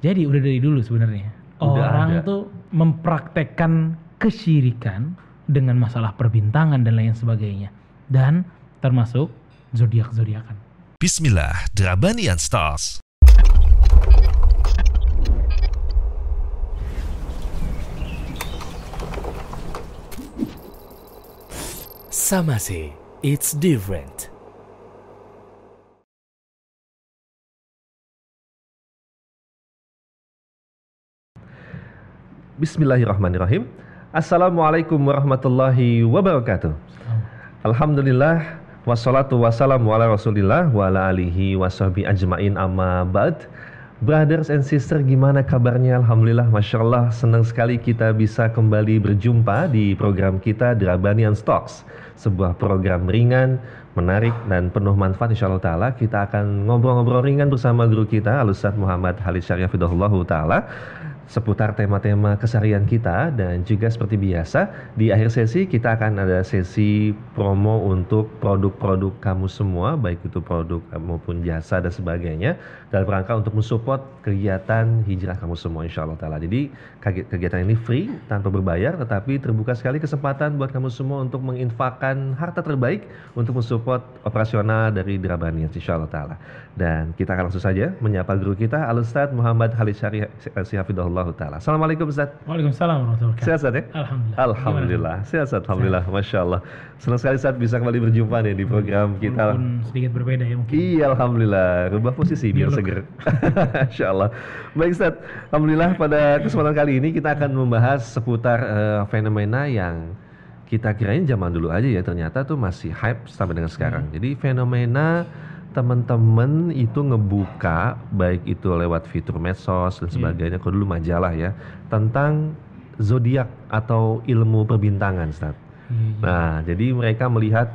Jadi udah dari dulu sebenarnya orang ada. tuh mempraktekkan kesyirikan dengan masalah perbintangan dan lain sebagainya dan termasuk zodiak-zodiakan. Bismillah, Drabanian Stars. Samase, it's different. Bismillahirrahmanirrahim. Assalamualaikum warahmatullahi wabarakatuh. Alhamdulillah wassalatu wassalamu ala Rasulillah wa ala alihi washabi ajmain amma ba'd. Brothers and sister gimana kabarnya? Alhamdulillah Masya Allah senang sekali kita bisa kembali berjumpa di program kita Drabanian Stocks Sebuah program ringan, menarik dan penuh manfaat insya Allah Ta'ala Kita akan ngobrol-ngobrol ringan bersama guru kita Al-Ustaz Muhammad Halid Syarifidullah Ta'ala seputar tema-tema keseharian kita dan juga seperti biasa di akhir sesi kita akan ada sesi promo untuk produk-produk kamu semua baik itu produk maupun jasa dan sebagainya dalam rangka untuk mensupport kegiatan hijrah kamu semua insya Allah taala. Jadi kegi- kegiatan ini free tanpa berbayar tetapi terbuka sekali kesempatan buat kamu semua untuk menginfakkan harta terbaik untuk mensupport operasional dari Drabanian insya Allah taala dan kita akan langsung saja menyapa guru kita Al Ustadz Muhammad Halid Syari Syafidullah taala. Assalamualaikum Ustaz. Waalaikumsalam warahmatullahi wabarakatuh. Sehat Ustaz ya? Alhamdulillah. Alhamdulillah. Sehat Ustaz. Alhamdulillah. Masya Allah. Senang sekali Ustaz bisa kembali berjumpa nih di program kita. Walaupun sedikit berbeda ya mungkin. Iya Alhamdulillah. Rubah posisi biar seger. Masya Allah. Baik Ustaz. Alhamdulillah pada kesempatan kali ini kita akan membahas seputar eh, fenomena yang kita kirain zaman dulu aja ya ternyata tuh masih hype sampai dengan sekarang. Jadi fenomena teman-teman itu ngebuka baik itu lewat fitur medsos dan Iya. sebagainya, kalau dulu majalah ya, tentang zodiak atau ilmu perbintangan, Ustaz. Iya, iya. Nah, jadi mereka melihat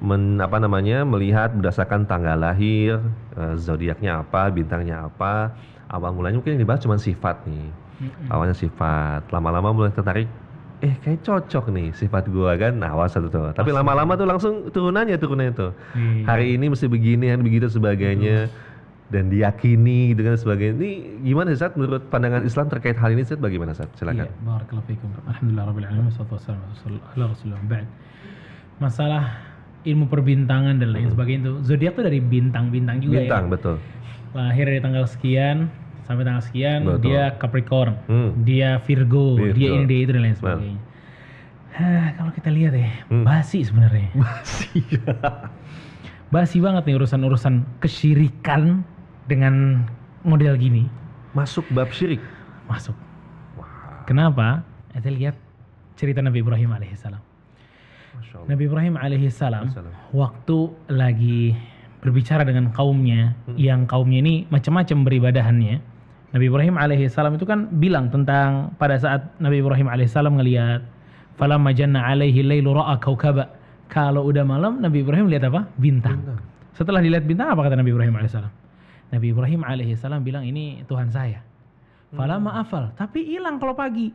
men, apa namanya? melihat berdasarkan tanggal lahir, eh, zodiaknya apa, bintangnya apa. Awal mulanya mungkin yang dibahas cuma sifat nih. Mm-mm. Awalnya sifat, lama-lama mulai tertarik eh kayak cocok nih sifat gua kan. Nah, awal satu tuh. Tapi lama-lama tuh langsung turunannya turunannya tuh. Iya. Hari ini mesti begini, hari begitu sebagainya dan diyakini gitu kan sebagainya. Ini gimana Ustaz menurut pandangan Islam terkait hal ini Ustaz bagaimana Ustaz? Silakan. Iya, barakallahu fikum. Alhamdulillah rabbil alamin wassalatu wassalamu ba'd. Masalah ilmu perbintangan dan lain sebagainya itu zodiak tuh dari bintang-bintang juga Hmm. Bintang ya. betul. Lahir dari tanggal sekian sampai tanggal sekian Betul. dia Capricorn, Hmm. dia Virgo, Virgo. dia ini dia itu dan lain sebagainya. Hah, kalau kita lihat ya, Hmm. basi sebenarnya. Basi banget nih urusan-urusan kesyirikan dengan model gini Masuk bab syirik. masuk. Kenapa? Kita lihat cerita Nabi Ibrahim alaihissalam. Nabi Ibrahim alaihissalam waktu lagi berbicara dengan kaumnya Hmm. yang kaumnya ini macam-macam beribadahannya. Nabi Ibrahim alaihissalam itu kan bilang tentang pada saat Nabi Ibrahim alaihissalam ngelihat falamma janna alaihi lailu ra'a kaukaba. Kalau udah malam Nabi Ibrahim lihat apa? Bintang. Bintang. Setelah dilihat bintang apa kata Nabi Ibrahim alaihissalam? Nabi Ibrahim alaihissalam bilang ini Tuhan saya. Falamma afal, tapi hilang kalau pagi.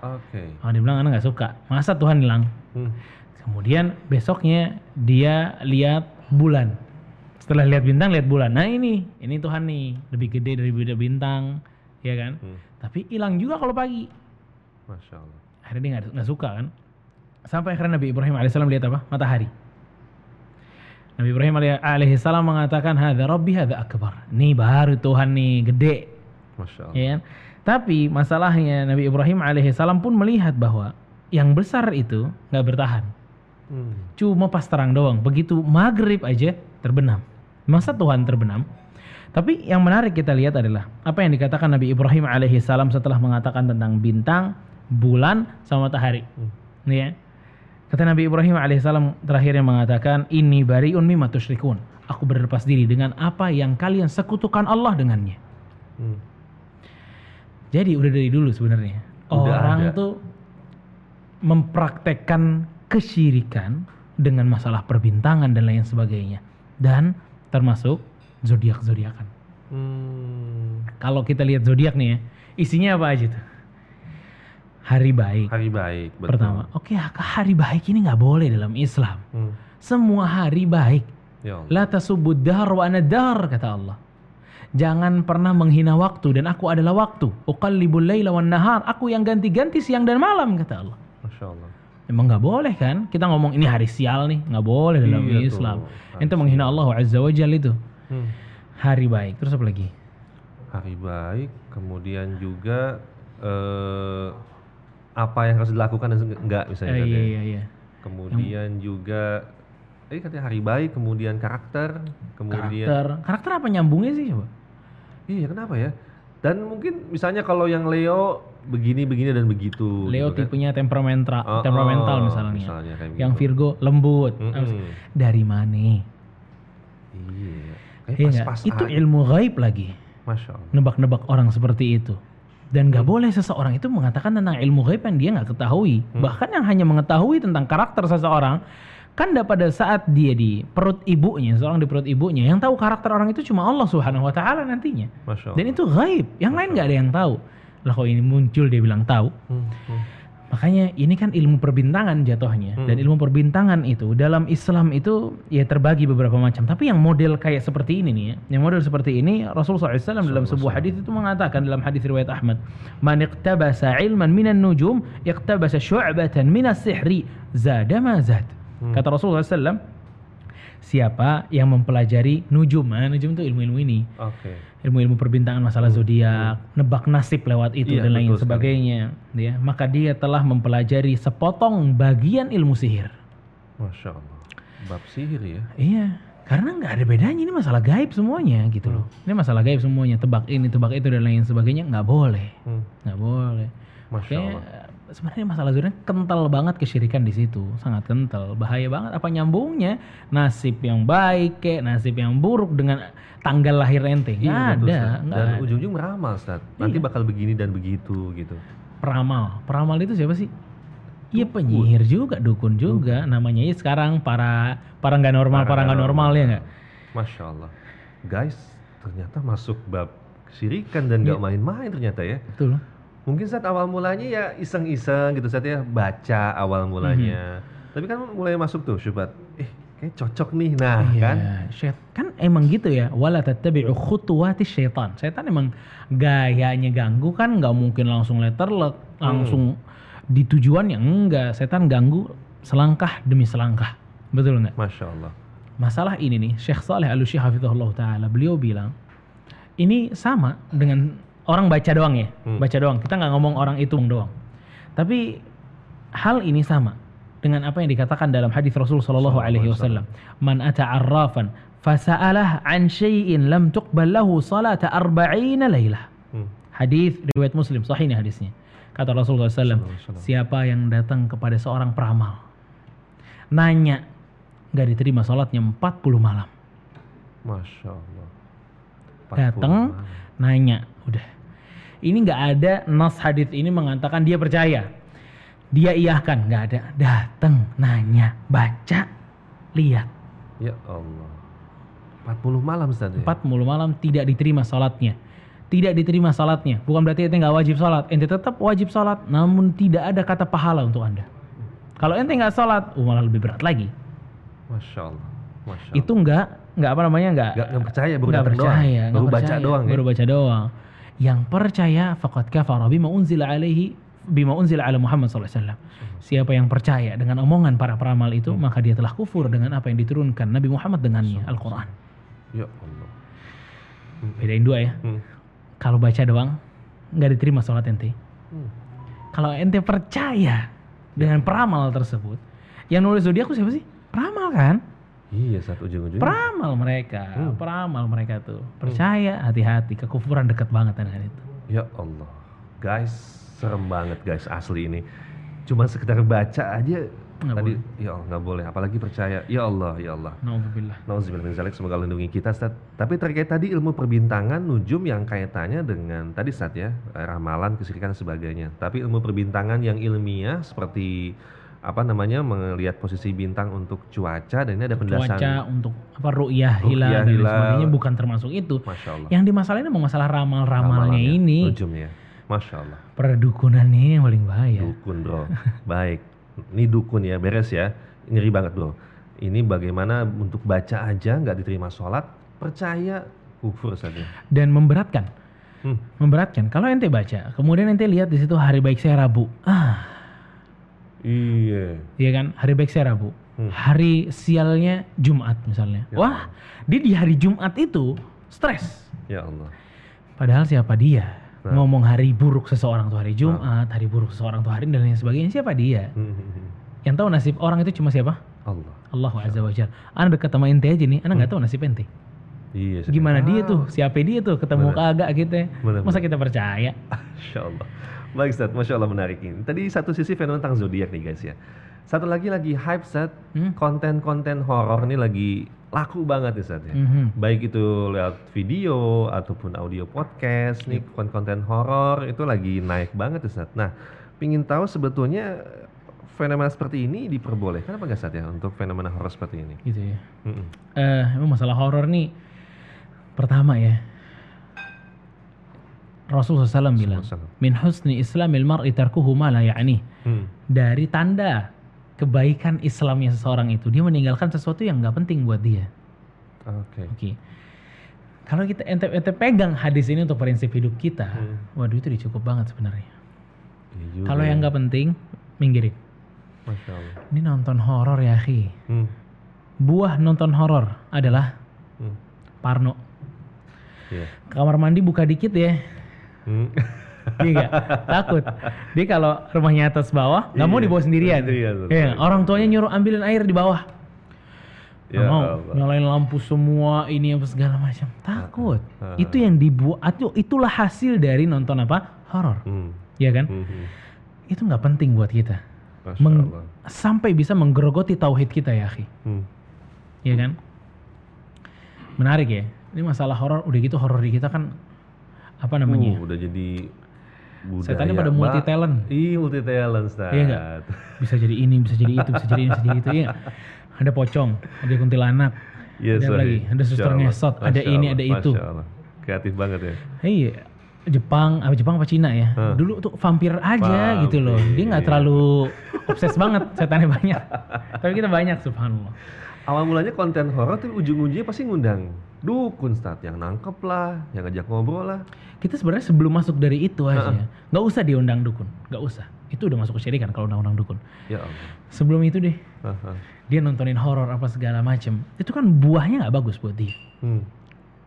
Oke. Oh, dia bilang anak nggak suka. Masa Tuhan hilang? Hmm. Kemudian besoknya dia lihat bulan. Setelah lihat bintang, lihat bulan. Nah ini, ini Tuhan nih lebih gede dari beda bintang, ya kan? Hmm. Tapi hilang juga kalau pagi. Masya Allah. Akhirnya dia nggak suka kan? Sampai akhirnya Nabi Ibrahim alaihissalam lihat apa? Matahari. Nabi Ibrahim alai- alaihissalam mengatakan, "Hadza Rabbi, hadza akbar." Nih baru Tuhan nih gede, Masya Allah. ya kan? Tapi masalahnya Nabi Ibrahim alaihissalam pun melihat bahwa yang besar itu nggak bertahan. Hmm. Cuma pas terang doang. Begitu maghrib aja terbenam. Masa Tuhan terbenam? Tapi yang menarik kita lihat adalah apa yang dikatakan Nabi Ibrahim alaihissalam setelah mengatakan tentang bintang, bulan, sama matahari. Hmm. Ya. Kata Nabi Ibrahim alaihissalam terakhirnya mengatakan, ini bariun mimma tusyrikun. Aku berlepas diri dengan apa yang kalian sekutukan Allah dengannya. Hmm. Jadi udah dari dulu sebenarnya orang ada. tuh mempraktekkan kesyirikan dengan masalah perbintangan dan lain sebagainya dan termasuk zodiak zodiakan. Hmm. Kalau kita lihat zodiak nih ya, isinya apa aja tuh? Hari baik. Hari baik. Betul. Pertama, oke hari baik ini nggak boleh dalam Islam. Hmm. Semua hari baik. Ya Allah. La tasubud dahr wa kata Allah. Jangan pernah menghina waktu dan aku adalah waktu. Uqallibul laila wan nahar. Aku yang ganti-ganti siang dan malam kata Allah. Masya Allah. Emang nggak boleh kan? Kita ngomong ini hari sial nih, nggak boleh dalam Iya tuh, Islam. hari Ente menghina Allah Azza wa Jalla itu. Hmm. Hari baik. Terus apa lagi? Hari baik, kemudian juga eh, apa yang harus dilakukan dan enggak misalnya. Eh, iya ya. iya iya. Kemudian juga eh katanya hari baik, kemudian karakter, kemudian Karakter. Karakter apa nyambungnya sih coba? Iya, kenapa ya? Dan mungkin misalnya kalau yang Leo begini begini dan begitu Leo gitu kan. tipenya temperamental, Oh, temperamental oh, misalnya. misalnya kayak Yang gitu. Virgo lembut. Mm-mm. Dari mana? Iya. Kayak Iya pas-pas Itu aja. ilmu gaib lagi. Masya Allah. Nebak-nebak orang seperti itu. Dan Hmm. gak boleh seseorang itu mengatakan tentang ilmu gaib yang dia nggak ketahui. Hmm. Bahkan yang hanya mengetahui tentang karakter seseorang, kan pada saat dia di perut ibunya, seorang di perut ibunya, yang tahu karakter orang itu cuma Allah Subhanahu Wa Taala nantinya. Masya Allah. Dan itu gaib. Yang lain nggak ada yang tahu. Lah kok ini muncul dia bilang tahu. Hmm, hmm. Makanya ini kan ilmu perbintangan jatuhnya. Hmm. Dan ilmu perbintangan itu dalam Islam itu ya terbagi beberapa macam. Tapi yang model kayak seperti ini nih ya. Yang model seperti ini Rasulullah SAW dalam sebuah hadis itu mengatakan dalam hadis riwayat Ahmad. Man iqtabasa ilman minan nujum iqtabasa syu'batan minas sihri zada ma zad. Hmm. Kata Rasulullah SAW. Siapa yang mempelajari nujum. Nah, nujum itu ilmu-ilmu ini Oke. ilmu-ilmu perbintangan masalah zodiak, nebak nasib lewat itu Iya, dan lain sekali. sebagainya, ya. Maka dia telah mempelajari sepotong bagian ilmu sihir. Masya Allah. Bab sihir ya. Iya, karena nggak ada bedanya ini masalah gaib semuanya gitu loh. Ini masalah gaib semuanya, tebak ini, tebak itu dan lain sebagainya nggak boleh, Hmm. nggak boleh. Masya Allah. Sebenarnya masalah zodiak kental banget kesyirikan di situ, sangat kental, bahaya banget. Apa nyambungnya nasib yang baik, kayak nasib yang buruk dengan tanggal lahir ente? Iya, betul, ada, Ustaz. nggak Dan ujung-ujung meramal, Ustaz. Nanti Iya. bakal begini dan begitu gitu. peramal. Peramal itu siapa sih? Iya penyihir juga, dukun juga. Namanya ya sekarang para para nggak normal, para nggak normal ya nggak? Masya Allah. Guys, ternyata masuk bab kesyirikan dan Iya. nggak main-main ternyata ya. Betul. Mungkin saat awal mulanya ya iseng-iseng gitu saat ya baca awal mulanya. Tapi kan mulai masuk tuh syubhat. Eh, kayak cocok nih. Nah, iya, kan? syait- kan emang gitu ya. Wala tattabi'u khutuwati syaitan. Syaitan emang gayanya ganggu kan nggak mungkin langsung letterlek, langsung di tujuan yang enggak. Setan ganggu selangkah demi selangkah. Betul nggak? Masya Allah. Masalah ini nih, Syekh Saleh Al-Usyih hafizahullah taala, beliau bilang ini sama dengan orang baca doang ya, Hmm. baca doang. Kita nggak ngomong orang itu doang. Tapi hal ini sama dengan apa yang dikatakan dalam hadis Rasul sallallahu alaihi wasallam. Man ata arrafan fasa'alah an syai'in lam tuqbal lahu salata arba'ina lailah. Hmm. Hadis riwayat Muslim, sahih ini hadisnya. Kata Rasulullah SAW, wasallam. siapa yang datang kepada seorang peramal, nanya, nggak diterima sholatnya 40 malam. Masya Allah. 40 Datang, nanya, udah. Ini nggak ada nas hadis ini mengatakan dia percaya. Dia iyahkan, nggak ada. Datang, nanya, baca, lihat. Ya Allah. 40 malam Ustaz ya? 40 malam tidak diterima sholatnya. Tidak diterima sholatnya. Bukan berarti ente nggak wajib sholat. Ente tetap wajib sholat, namun tidak ada kata pahala untuk anda. Kalau ente nggak sholat, uh, malah lebih berat lagi. Masya Allah. Masya Allah. Itu nggak nggak apa namanya nggak Nggak- percaya, baru nggak datang doang. percaya, Baru nggak baca percaya, doang ya? baru baca doang. Yang percaya faqad kafara bima unzila alaihi bima unzila ala Muhammad SAW. Siapa yang percaya dengan omongan para peramal itu, Hmm. maka dia telah kufur dengan apa yang diturunkan Nabi Muhammad dengannya, Al-Quran. Ya Allah. Bedain dua ya. Hmm. Kalau baca doang, nggak diterima sholat ente. Hmm. Kalau ente percaya dengan peramal tersebut, yang nulis zodiak siapa sih? Peramal kan? Iya saat ujung-ujungnya. Peramal mereka, Hmm. peramal mereka tuh. Percaya, hati-hati, kekufuran dekat banget dengan itu. Ya Allah. Guys, serem banget guys asli ini. Cuma sekedar baca aja Nggak tadi ya Allah nggak boleh apalagi percaya. Ya Allah, ya Allah. Nauzubillah. Nauzubillah min zalik, semoga lindungi kita Ustaz. Tapi terkait tadi ilmu perbintangan nujum yang kaitannya dengan tadi Ustaz ya, eh, ramalan, kesirikan dan sebagainya. Tapi ilmu perbintangan yang ilmiah seperti apa namanya melihat posisi bintang untuk cuaca dan ini ada penjelasan Cuaca untuk apa ru'yah, Ru'yah, hilal dan sebagainya bukan termasuk itu. Masya Allah. Yang dimasalahin emang masalah ramal-ramalnya ini. Nujumnya. Masya Allah. Perdukunan ini yang paling bahaya. Dukun bro. Baik. Ini dukun ya, beres ya. Ngeri banget bro. Ini bagaimana untuk baca aja nggak diterima sholat. Percaya Kufur saja. dan memberatkan. Hmm. Memberatkan. Kalau ente baca, kemudian ente lihat di situ hari baik saya Rabu. Ah, Iya. iya kan? Hari baik saya Rabu. Hmm. Hari sialnya Jumat misalnya. Ya. Wah, dia di hari Jumat itu stres. Ya Allah. Padahal siapa dia? Nah. Ngomong hari buruk seseorang tuh hari Jumat, hari buruk seseorang tuh hari dan lain sebagainya. Siapa dia? Hmm, hmm, hmm. Yang tahu nasib orang itu cuma siapa? Allah. Allah Azza wa Jalla. Anda dekat sama ente aja nih, Anda nggak tahu nasib ente. Iya. Gimana dia tuh? Siapa dia tuh? Ketemu Bener. kagak gitu ya? Bener, Masa kita percaya? Masya Allah. Baik Ustaz, Masya Allah menarik ini. Tadi satu sisi fenomena tentang zodiak nih guys ya. Satu lagi lagi hype Ustaz, Hmm? konten-konten horor ini lagi laku banget nih Ustaz ya. Mhm. Baik itu lewat video ataupun audio podcast nih konten-konten horor itu lagi naik banget Ustaz. Nah, pingin tahu sebetulnya fenomena seperti ini diperbolehkan apa nggak Ustaz ya untuk fenomena horor seperti ini? Gitu ya. Eh, emang masalah horor nih pertama ya. Rasulullah SAW bilang, SAW. min husni islamil mar'i tarkuhu ma la ya'ni. Hmm. Dari tanda kebaikan Islamnya seseorang itu, dia meninggalkan sesuatu yang nggak penting buat dia. Oke. Oke. Kalau kita ente, ente pegang hadis ini untuk prinsip hidup kita, Hmm. waduh itu udah cukup banget sebenarnya. Iya Kalau yang ya. nggak penting, minggirin. Masya Allah. Ini nonton horor ya, Khi. Hmm. Buah nonton horor adalah Hmm. Parno. Iya. Kamar mandi buka dikit ya. Hmm. Iya? Takut. Dia kalau rumahnya atas bawah, nggak mau Iya, dibawa sendirian. sendirian, betul. Iya, orang tuanya nyuruh ambilin air di bawah. Nggak Ya mau Allah. nyalain lampu semua ini apa segala macam. Takut. Ah. Itu yang dibuat itu itulah hasil dari nonton apa? Horor. Hmm. Iya kan? Hmm, hmm. Itu nggak penting buat kita. Meng- Allah. sampai bisa menggerogoti tauhid kita ya, akhi. Hmm. Iya kan? Menarik ya. Ini masalah horor udah gitu horor di kita kan apa namanya? Uh, udah jadi budaya. Setannya pada multi talent. Iya multi talent, Ustaz. Iya nggak? Bisa jadi ini, bisa jadi itu, bisa jadi ini, bisa jadi itu. Iya. Ada pocong, ada kuntilanak, Iya, ada sorry. lagi, ada suster ngesot, ada ini, ada itu. Kreatif banget ya. Iya. Jepang, apa Jepang apa Cina ya? Hah. Dulu tuh vampir aja gitu loh. Dia nggak Vampir. terlalu obses banget, setannya banyak. Tapi kita banyak, subhanallah. Awal mulanya konten horor tuh ujung-ujungnya pasti ngundang dukun, Ustaz. Yang nangkep lah, yang ngajak ngobrol lah. Kita sebenarnya sebelum masuk dari itu aja, nggak usah diundang dukun, nggak usah. Itu udah masuk kesyirikan kalau undang-undang dukun. Ya Allah. Sebelum itu deh, Aha. dia nontonin horor apa segala macem. Itu kan buahnya nggak bagus buat dia. Hmm.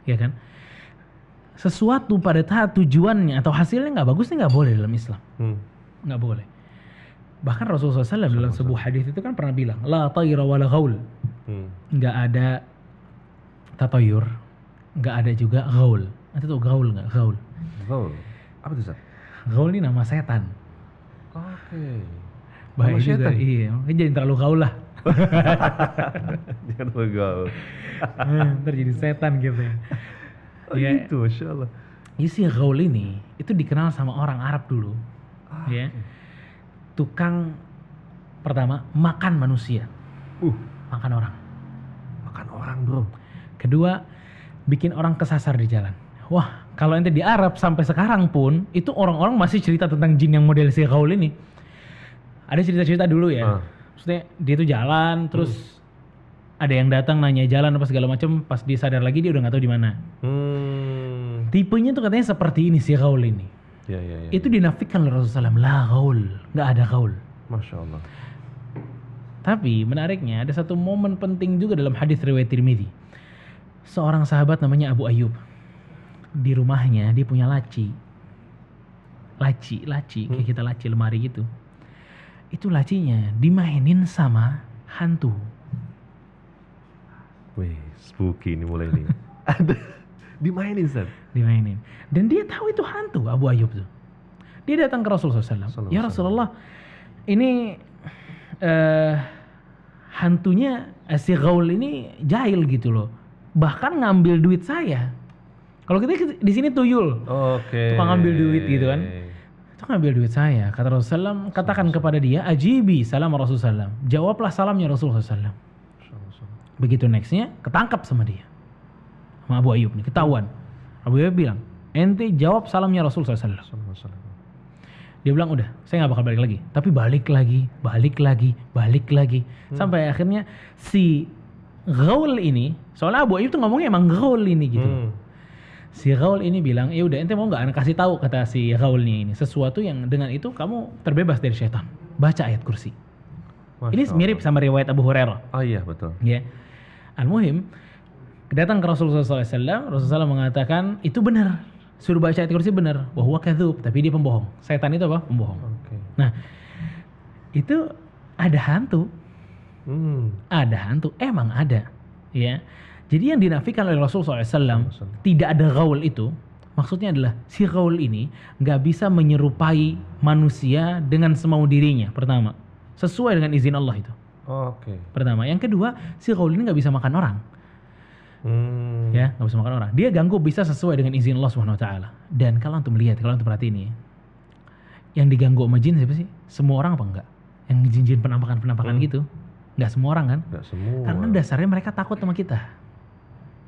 ya kan? Sesuatu pada tahap tujuannya atau hasilnya nggak bagus nggak boleh dalam Islam, Hmm. nggak boleh. Bahkan Rasulullah SAW dalam sebuah hadis itu kan pernah bilang, la tayra wa la ghaul. Hmm. Nggak ada tatayur, nggak ada juga gaul. Nanti tuh gaul nggak? Gaul. Gaul. Apa tuh? Gaul ini nama setan. Oke. Bahaya Nama juga. setan? Iya, makanya jangan terlalu gaul lah. Jangan gaul. Hmm, Ntar jadi setan gitu ya. Oh Ya. gitu, Masya Allah. Isi gaul ini itu dikenal sama orang Arab dulu. Ah, ya. Tukang pertama makan manusia, Uh, makan orang. makan orang, Bro. Kedua, bikin orang kesasar di jalan. Wah, kalau ente di Arab sampai sekarang pun itu orang-orang masih cerita tentang jin yang model si gaul ini. Ada cerita-cerita dulu ya. Ah. Maksudnya dia tuh jalan terus ada yang datang nanya jalan apa segala macam, pas dia sadar lagi dia udah nggak tahu di mana. Hmm. Tipenya tuh katanya seperti ini si gaul ini. Ya, ya, ya. Itu dinafikan oleh Rasulullah SAW. La gaul, nggak ada gaul. Masya Allah. Tapi menariknya ada satu momen penting juga dalam hadis riwayat Tirmidzi. Seorang sahabat namanya Abu Ayyub. Di rumahnya dia punya laci. Laci, laci, kayak kita laci lemari gitu. Itu lacinya dimainin sama hantu. Wih, spooky ini mulai nih. Ada dimainin, Ustaz. Dimainin. Dan dia tahu itu hantu Abu Ayyub tuh. Dia datang ke Rasulullah SAW. Ya Rasulullah, ini eh hantunya eh, si Gaul ini jahil gitu loh. Bahkan ngambil duit saya. Kalau kita di sini tuyul, Oke. Tukang ngambil duit gitu kan. itu ngambil duit saya. Kata Rasulullah, katakan kepada dia, ajibi salam Rasulullah. Jawablah salamnya Rasulullah SAW. Begitu nextnya, ketangkap sama dia. Sama Abu Ayyub nih, ketahuan. Abu Ayyub bilang, ente jawab salamnya Rasulullah SAW. Dia bilang udah, saya nggak bakal balik lagi. Tapi balik lagi, balik lagi, balik lagi. Sampai akhirnya si Gaul ini, soalnya Abu Ayyub tuh ngomongnya emang Gaul ini gitu. Hmm. Si Gaul ini bilang, ya udah ente mau nggak anak kasih tahu kata si Gaulnya ini sesuatu yang dengan itu kamu terbebas dari setan. Baca ayat kursi. Masya ini mirip sama riwayat Abu Hurairah. Oh iya betul. Ya. Al-Muhim, datang ke Rasulullah SAW, Rasulullah SAW mengatakan, itu benar. Suruh baca ayat kursi benar. Bahwa kadzub, tapi dia pembohong. Setan itu apa? Pembohong. Oke. Nah, itu ada hantu. Hmm. Ada hantu. Emang ada. Ya. Jadi yang dinafikan oleh Rasulullah SAW, Wasallam. tidak ada gaul itu, maksudnya adalah si gaul ini nggak bisa menyerupai manusia dengan semau dirinya, pertama. Sesuai dengan izin Allah itu. Oke. Pertama. Yang kedua, si gaul ini nggak bisa makan orang. Hmm. ya nggak bisa makan orang dia ganggu bisa sesuai dengan izin Allah Subhanahu Wa Taala dan kalau antum lihat kalau antum perhatiin nih yang diganggu sama jin siapa sih semua orang apa enggak yang jin-jin penampakan penampakan Hmm. gitu nggak semua orang kan Nggak semua. karena dasarnya mereka takut sama kita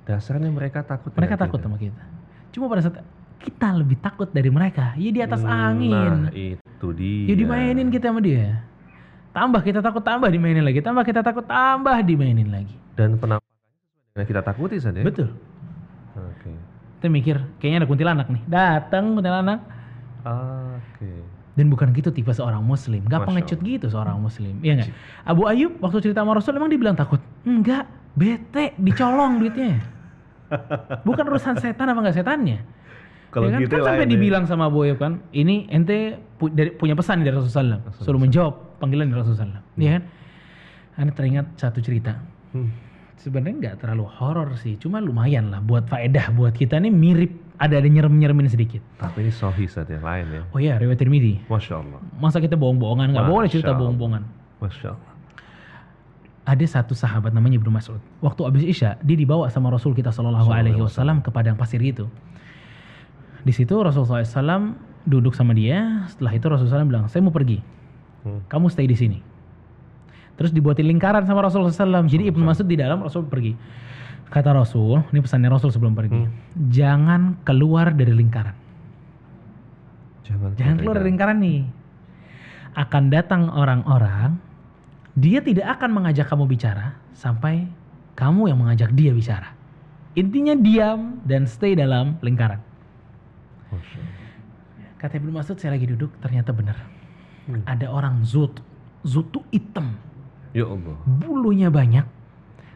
Dasarnya mereka takut. mereka takut kita. sama kita cuma pada saat kita lebih takut dari mereka ya di atas Nah, angin itu dia. ya dimainin kita sama dia tambah kita takut tambah dimainin lagi tambah kita takut tambah dimainin lagi Dan penampakannya dengan kita takuti saja. betul Oke. kita mikir kayaknya ada kuntilanak nih datang kuntilanak Oke. Dan bukan gitu tipe seorang muslim. Gak Masya pengecut gitu seorang muslim. Iya nggak? Abu Ayub waktu cerita sama Rasul emang dibilang takut? Enggak. Bete. Dicolong duitnya. Bukan urusan setan apa nggak setannya. Kalau Ya kan, gitu kan sampai ya. dibilang sama Abu Ayub kan, ini ente pu- dari, punya pesan dari Rasulullah SAW. Suruh menjawab panggilan dari Rasulullah. Iya kan? Anda teringat satu cerita. Hmm. Sebenarnya nggak terlalu horor sih, cuma lumayan lah buat faedah buat kita nih mirip ada ada nyerem nyeremin sedikit. Tapi ini sohi saat yang lain ya. Oh iya, riwayat Tirmidzi. Masya Allah. Masa kita bohong-bohongan? Nggak boleh cerita bohong-bohongan. Masya Allah. Ada satu sahabat namanya Ibnu Mas'ud. Waktu habis Isya, dia dibawa sama Rasul kita Shallallahu Alaihi Wasallam ke padang pasir itu. Di situ Rasulullah SAW duduk sama dia. Setelah itu Rasulullah SAW bilang, saya mau pergi. Hmm. Kamu stay di sini. Terus dibuatin lingkaran sama Rasulullah SAW. Jadi Ibnu Mas'ud di dalam, Rasul pergi. Kata Rasul, ini pesannya Rasul sebelum pergi. Hmm. Jangan keluar dari lingkaran. Jangan, Jangan keluar dari lingkaran nih. Akan datang orang-orang, dia tidak akan mengajak kamu bicara sampai kamu yang mengajak dia bicara. Intinya diam dan stay dalam lingkaran. Kata Ibnu Mas'ud, saya lagi duduk, ternyata benar. Hmm. Ada orang zut, zut tuh hitam, Ya Allah. bulunya banyak.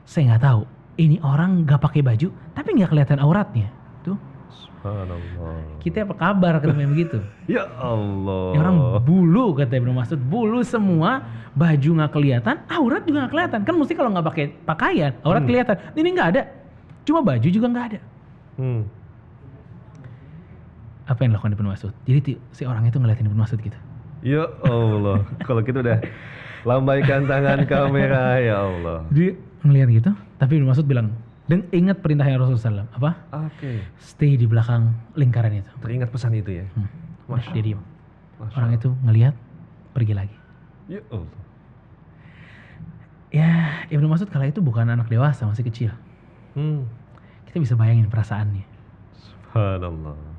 Saya nggak tahu. Ini orang nggak pakai baju, tapi nggak kelihatan auratnya. Tuh, Subhanallah. kita apa kabar yang begitu? Ya Allah. Ini orang bulu kata Ibnu Mas'ud, bulu semua, baju nggak kelihatan, aurat juga nggak kelihatan. Kan mesti kalau nggak pakai pakaian, aurat Hmm. kelihatan. Ini nggak ada, cuma baju juga nggak ada. Hmm. Apa yang dilakukan Ibnu Mas'ud? Jadi si orang itu ngeliatin Ibnu Mas'ud gitu. Ya Allah. Kalau kita udah lambaikan tangan kamera ya Allah. Dia ngeliat gitu, tapi Mas'ud bilang, dan ingat perintahnya Rasulullah SAW, apa? Oke. Stay di belakang lingkaran itu. Teringat pesan itu ya. Hmm. Masya Dia. Masya Orang itu ngeliat, pergi lagi. Ya Allah. Ya, Ibnu Mas'ud kala itu bukan anak dewasa, masih kecil. Hmm. Kita bisa bayangin perasaannya. Subhanallah.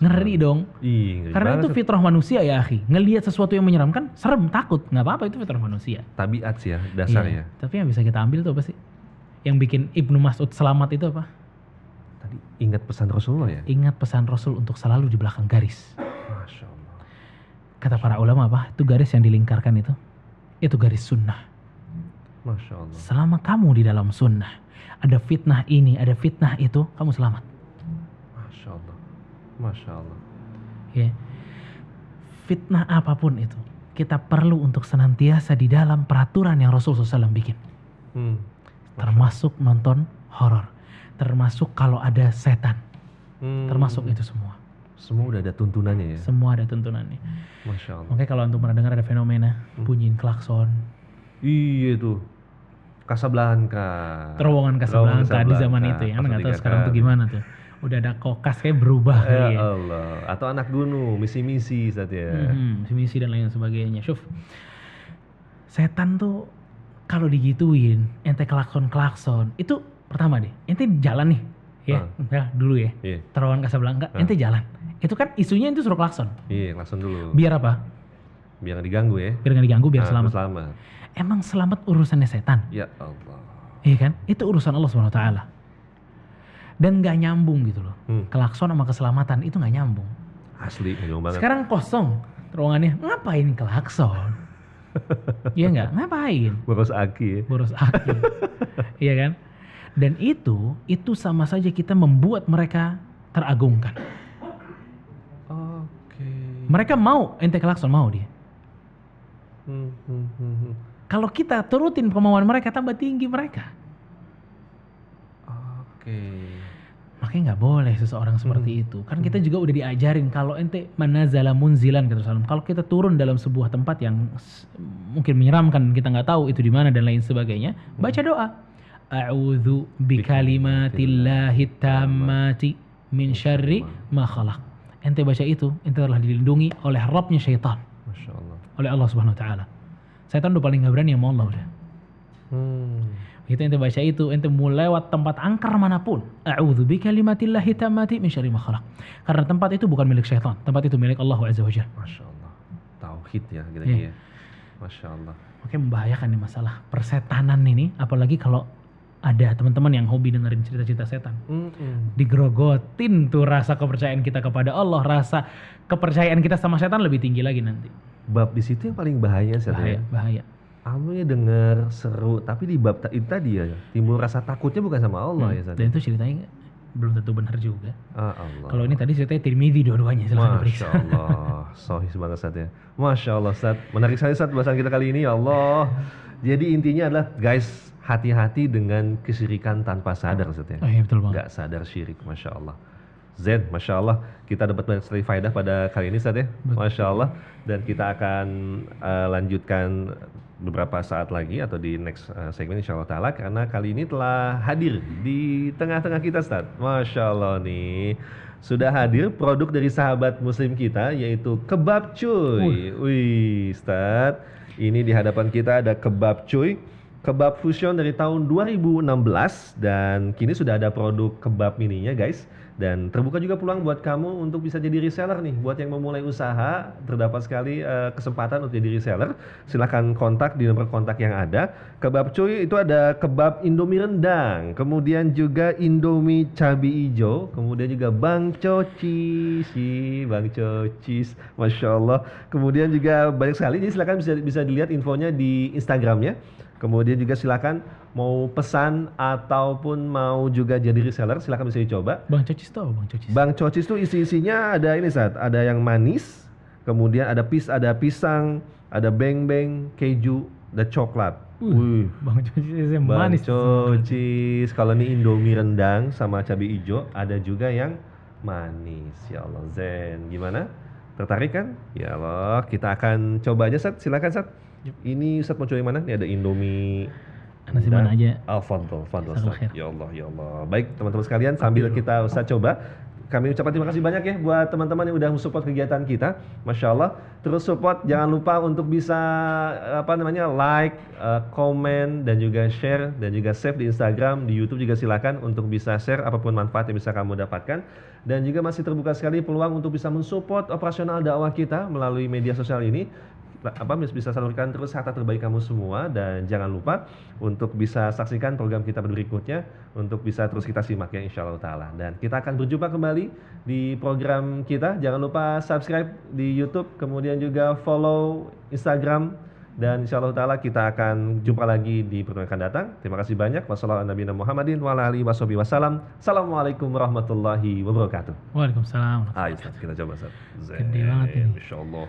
Ngeri dong. Ih, ngeri Karena itu fitrah manusia ya, akhi. Ngelihat sesuatu yang menyeramkan, serem, takut. Nggak apa-apa, itu fitrah manusia. tabiat sih ya dasarnya. Iya. Tapi yang bisa kita ambil tuh apa sih? Yang bikin Ibnu Mas'ud selamat itu apa? Tadi ingat pesan Rasulullah ya. Ingat pesan Rasul untuk selalu di belakang garis. Masya Allah. Kata para ulama apa? Itu garis yang dilingkarkan itu. Itu garis sunnah. Masya Allah. Selama kamu di dalam sunnah, ada fitnah ini, ada fitnah itu, kamu selamat. Masya Allah. Ya. Fitnah apa pun itu, kita perlu untuk senantiasa di dalam peraturan yang Rasul SAW bikin. Hmm. Termasuk nonton horor. Termasuk kalau ada setan. Hmm. Termasuk itu semua. Semua udah ada tuntunannya ya. Semua ada tuntunannya. Masya Allah. Makanya kalau antum pernah dengar ada fenomena Hmm. bunyiin klakson, Iya tuh. Casablanca. terowongan Casablanca di zaman itu ya. Pasang nggak tahu sekarang tuh gimana tuh. Udah ada kokas kayak berubah Ya kali ya. Allah. Atau anak gunung, misi-misi saat ya. Mhm, misi dan lain sebagainya. Syuf. Setan tuh kalau digituin, ente klakson-klakson, itu pertama deh, ente jalan nih. Ya, ya dulu ya. Iya. Terowongan Casablanca, Ah. ente jalan. Itu kan isunya itu suruh klakson. Iya, langsung dulu. Biar apa? Biar nggak diganggu ya. Biar nggak diganggu, biar Ah, selamat. Selamat. Emang selamat urusannya setan. Ya Allah. Iya kan? Itu urusan Allah Subhanahu wa taala. Dan nggak nyambung gitu loh. Hmm. Klakson sama keselamatan itu nggak nyambung. Asli, ngomong banget. Sekarang kosong ruangannya, ngapain klakson? Iya nggak? Ngapain? Boros aki ya. Boros aki. Iya kan? Dan itu, itu sama saja kita membuat mereka teragungkan. Oke. Mereka mau ente klakson mau dia. Hmm, hmm, hmm, hmm. Kalau kita turutin kemauan mereka tambah tinggi mereka. Oke. Makanya nggak boleh seseorang seperti itu. Kan kita juga udah diajarin kalau ente manazala munzilan kata Rasulullah. Kalau kita turun dalam sebuah tempat yang mungkin menyeramkan kita nggak tahu itu di mana dan lain sebagainya, baca doa. A'udzu bikalimatillahi tammati min syarri ma khalaq. Ente baca itu, ente telah dilindungi oleh Rabbnya syaitan, Masya Allah. oleh Allah Subhanahu wa taala. Syaitan udah paling nggak berani sama Allah udah. Hmm. Itu ente baca itu, ente mau lewat tempat angker mana pun. A'udzu bikalimatillahi tammati min syarri. Karena tempat itu bukan milik syaitan, tempat itu milik Allah Azza wa Jalla. Masya Allah. Tauhid ya gitu ya. Masya Allah. Makanya membahayakan nih masalah persetanan ini, apalagi kalau ada teman-teman yang hobi dengerin cerita-cerita setan. Mm-mm. Digerogotin tuh rasa kepercayaan kita kepada Allah, rasa kepercayaan kita sama setan lebih tinggi lagi nanti. Bab di situ yang paling bahaya sih Bahaya, bahaya. Ya dengar seru, tapi di bab itu tadi ya timbul rasa takutnya bukan sama Allah Hmm. ya Sat. Dan itu ceritanya belum tentu benar juga. Ah, Allah. Kalau ini tadi ceritanya Tirmidzi dua-duanya Masya diperiksa. Allah, sohis banget Sat ya. Masya Allah Sat, menarik sekali Sat bahasan kita kali ini ya Allah. Jadi intinya adalah guys hati-hati dengan kesyirikan tanpa sadar Sat ya. Oh iya betul banget. Nggak sadar syirik, Masya Allah. Zen, Masya Allah, kita dapat banyak sekali faedah pada kali ini Sat ya. Masya Allah. Dan kita akan eh, lanjutkan beberapa saat lagi atau di next eh, segmen insya Allah Ta'ala karena kali ini telah hadir di tengah-tengah kita Ustaz. Masya Allah nih. Sudah hadir produk dari sahabat muslim kita yaitu kebab cuy. Wih, Ustaz. Ini di hadapan kita ada kebab cuy. Kebab fusion dari tahun 2016 dan kini sudah ada produk kebab mininya guys. Dan terbuka juga peluang buat kamu untuk bisa jadi reseller nih. Buat yang memulai usaha, terdapat sekali eh, kesempatan untuk jadi reseller. Silahkan kontak di nomor kontak yang ada. Kebab cuy itu ada kebab Indomie rendang, kemudian juga Indomie cabai hijau, kemudian juga Bang Cocis, Ih, Bang Cocis, masya Allah. Kemudian juga banyak sekali, jadi silahkan bisa bisa dilihat infonya di Instagramnya. Kemudian juga silakan mau pesan ataupun mau juga jadi reseller silakan bisa dicoba. Bang Cocis tuh Bang Cocis? Bang Cocis itu isi-isinya ada ini saat ada yang manis, kemudian ada pis ada pisang, ada beng-beng, keju, ada coklat. Wih, Bang Cocis yang Bang manis. Cocis. Kalau ini Indomie rendang sama cabai hijau, ada juga yang manis. Ya Allah, Zen. Gimana? Tertarik kan? Ya Allah, kita akan coba aja, Sat. Silakan, Sat. Ini Ustaz mau coba yang mana? Ini ada Indomie Nasi rendang. mana aja. Ah, fadl. Ya Allah, ya Allah. Baik, teman-teman sekalian, sambil kita Ustaz coba, kami ucapkan terima kasih banyak ya buat teman-teman yang udah support kegiatan kita. Masya Allah. Terus support, jangan lupa untuk bisa apa namanya like, eh, komen, dan juga share, dan juga save di Instagram, di YouTube juga silakan untuk bisa share apa pun manfaat yang bisa kamu dapatkan. Dan juga masih terbuka sekali peluang untuk bisa mensupport operasional dakwah kita melalui media sosial ini apa bisa salurkan terus harta terbaik kamu semua dan jangan lupa untuk bisa saksikan program kita berikutnya untuk bisa terus kita simak ya insya Allah taala. Dan kita akan berjumpa kembali di program kita. Jangan lupa subscribe di YouTube kemudian juga follow Instagram. Dan insya Allah taala kita akan jumpa lagi di pertemuan akan datang. Terima kasih banyak. Wassalamualaikum Muhammadin wa ala alihi washabihi wasallam assalamualaikum warahmatullahi wabarakatuh. Waalaikumsalam. ayo kita coba Ustaz. Gede banget ini. Insya Allah